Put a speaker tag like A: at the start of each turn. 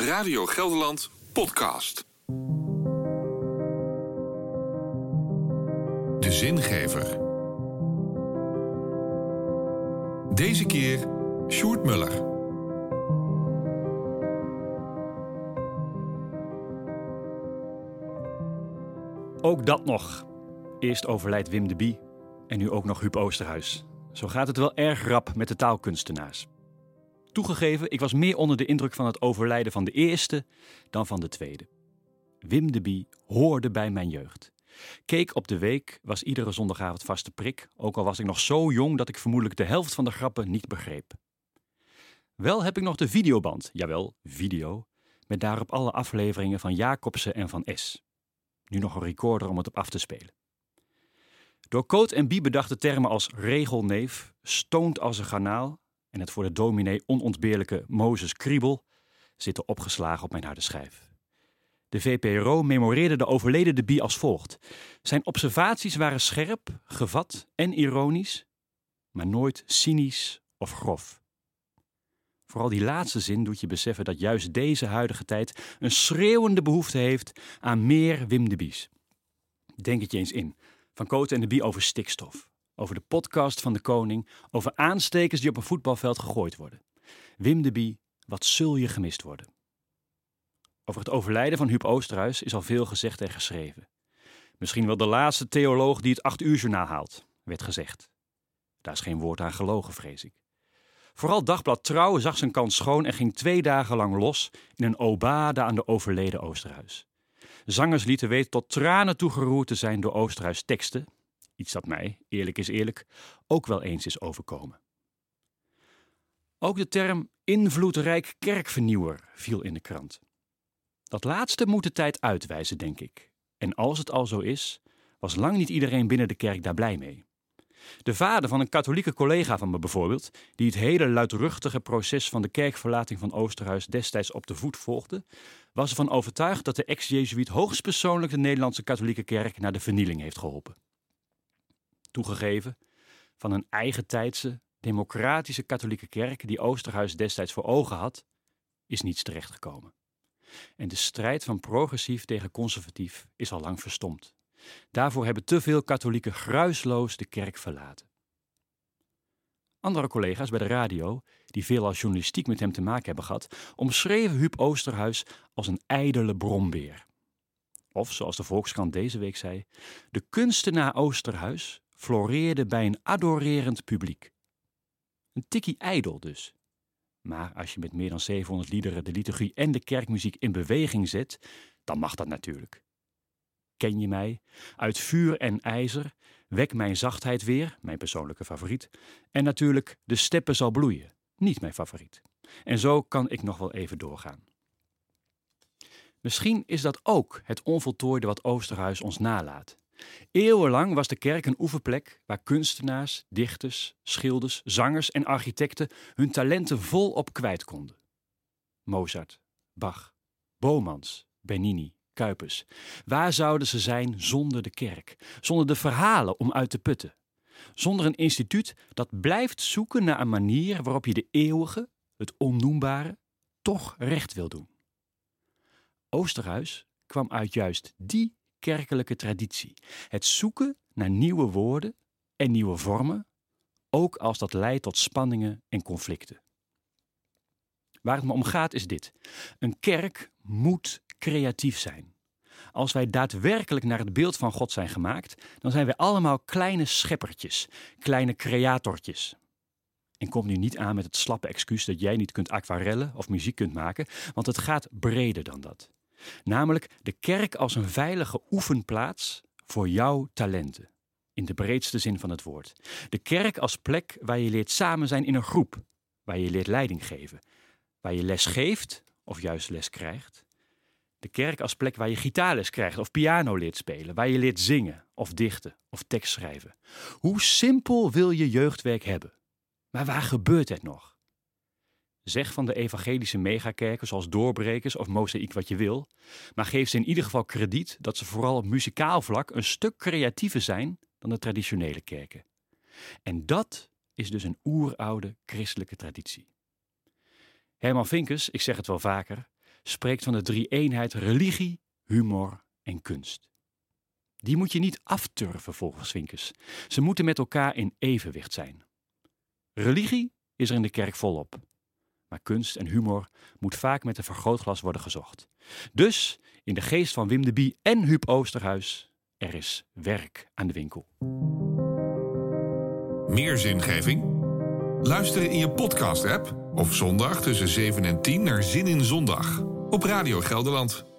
A: Radio Gelderland podcast. De zingever. Deze keer Sjoerd Muller.
B: Ook dat nog. Eerst overlijdt Wim de Bie en nu ook nog Huub Oosterhuis. Zo gaat het wel erg rap met de taalkunstenaars. Toegegeven, ik was meer onder de indruk van het overlijden van de eerste dan van de tweede. Wim de Bie hoorde bij mijn jeugd. Keek op de week was iedere zondagavond vaste prik, ook al was ik nog zo jong dat ik vermoedelijk de helft van de grappen niet begreep. Wel heb ik nog de videoband, jawel, video, met daarop alle afleveringen van Jacobsen en van S. Nu nog een recorder om het op af te spelen. Door Coat en Bie bedachte termen als regelneef, stoont als een garnaal en het voor de dominee onontbeerlijke Mozes Kriebel zitten opgeslagen op mijn harde schijf. De VPRO memoreerde de overleden de Bie als volgt. Zijn observaties waren scherp, gevat en ironisch, maar nooit cynisch of grof. Vooral die laatste zin doet je beseffen dat juist deze huidige tijd een schreeuwende behoefte heeft aan meer Wim de Bies. Denk het je eens in. Van Koten en de Bie over stikstof. Over de podcast van de koning. Over aanstekers die op een voetbalveld gegooid worden. Wim de Bie, wat zul je gemist worden? Over het overlijden van Huub Oosterhuis is al veel gezegd en geschreven. Misschien wel de laatste theoloog die het acht uur journaal haalt, werd gezegd. Daar is geen woord aan gelogen, vrees ik. Vooral Dagblad Trouw zag zijn kans schoon en ging twee dagen lang los in een obade aan de overleden Oosterhuis. Zangers lieten weten tot tranen toegeroerd te zijn door Oosterhuis teksten, iets dat mij, eerlijk is eerlijk, ook wel eens is overkomen. Ook de term invloedrijk kerkvernieuwer viel in de krant. Dat laatste moet de tijd uitwijzen, denk ik. En als het al zo is, was lang niet iedereen binnen de kerk daar blij mee. De vader van een katholieke collega van me bijvoorbeeld, die het hele luidruchtige proces van de kerkverlating van Oosterhuis destijds op de voet volgde, was ervan overtuigd dat de ex-Jezuïet hoogstpersoonlijk de Nederlandse katholieke kerk naar de vernieling heeft geholpen. Toegegeven, van een eigen tijdse, democratische katholieke kerk die Oosterhuis destijds voor ogen had, is niets terechtgekomen. En de strijd van progressief tegen conservatief is al lang verstomd. Daarvoor hebben te veel katholieken gruisloos de kerk verlaten. Andere collega's bij de radio, die veel als journalistiek met hem te maken hebben gehad, omschreven Huub Oosterhuis als een ijdele brombeer. Of, zoals de Volkskrant deze week zei, de kunstenaar Oosterhuis floreerde bij een adorerend publiek. Een tikkie ijdel dus. Maar als je met meer dan 700 liederen de liturgie en de kerkmuziek in beweging zet, dan mag dat natuurlijk. Ken je mij? Uit vuur en ijzer, wek mijn zachtheid weer, mijn persoonlijke favoriet. En natuurlijk, de steppen zal bloeien, niet mijn favoriet. En zo kan ik nog wel even doorgaan. Misschien is dat ook het onvoltooide wat Oosterhuis ons nalaat. Eeuwenlang was de kerk een oefenplek waar kunstenaars, dichters, schilders, zangers en architecten hun talenten volop kwijt konden. Mozart, Bach, Bomans, Bernini, Kuipers. Waar zouden ze zijn zonder de kerk, zonder de verhalen om uit te putten? Zonder een instituut dat blijft zoeken naar een manier waarop je de eeuwige, het onnoembare, toch recht wil doen. Oosterhuis kwam uit juist die kerkelijke traditie. Het zoeken naar nieuwe woorden en nieuwe vormen, ook als dat leidt tot spanningen en conflicten. Waar het me om gaat is dit: een kerk moet creatief zijn. Als wij daadwerkelijk naar het beeld van God zijn gemaakt, dan zijn wij allemaal kleine scheppertjes, kleine creatortjes. En kom nu niet aan met het slappe excuus dat jij niet kunt aquarellen of muziek kunt maken, want het gaat breder dan dat. Namelijk de kerk als een veilige oefenplaats voor jouw talenten. In de breedste zin van het woord. De kerk als plek waar je leert samen zijn in een groep, waar je leert leiding geven, waar je les geeft of juist les krijgt. De kerk als plek waar je gitaarles krijgt of piano leert spelen, waar je leert zingen of dichten of tekst schrijven. Hoe simpel wil je jeugdwerk hebben? Maar waar gebeurt het nog? Zeg van de evangelische megakerken zoals Doorbrekers of Mozaïek wat je wil, maar geef ze in ieder geval krediet dat ze vooral op muzikaal vlak een stuk creatiever zijn dan de traditionele kerken. En dat is dus een oeroude christelijke traditie. Herman Vinkers, ik zeg het wel vaker, spreekt van de drie-eenheid religie, humor en kunst. Die moet je niet afturven volgens Vinkers. Ze moeten met elkaar in evenwicht zijn. Religie is er in de kerk volop. Maar kunst en humor moet vaak met een vergrootglas worden gezocht. Dus, in de geest van Wim de Bie en Huub Oosterhuis, er is werk aan de winkel.
A: Meer zingeving? Luisteren in je podcast-app of zondag tussen 7 en 10 naar Zin in Zondag op Radio Gelderland.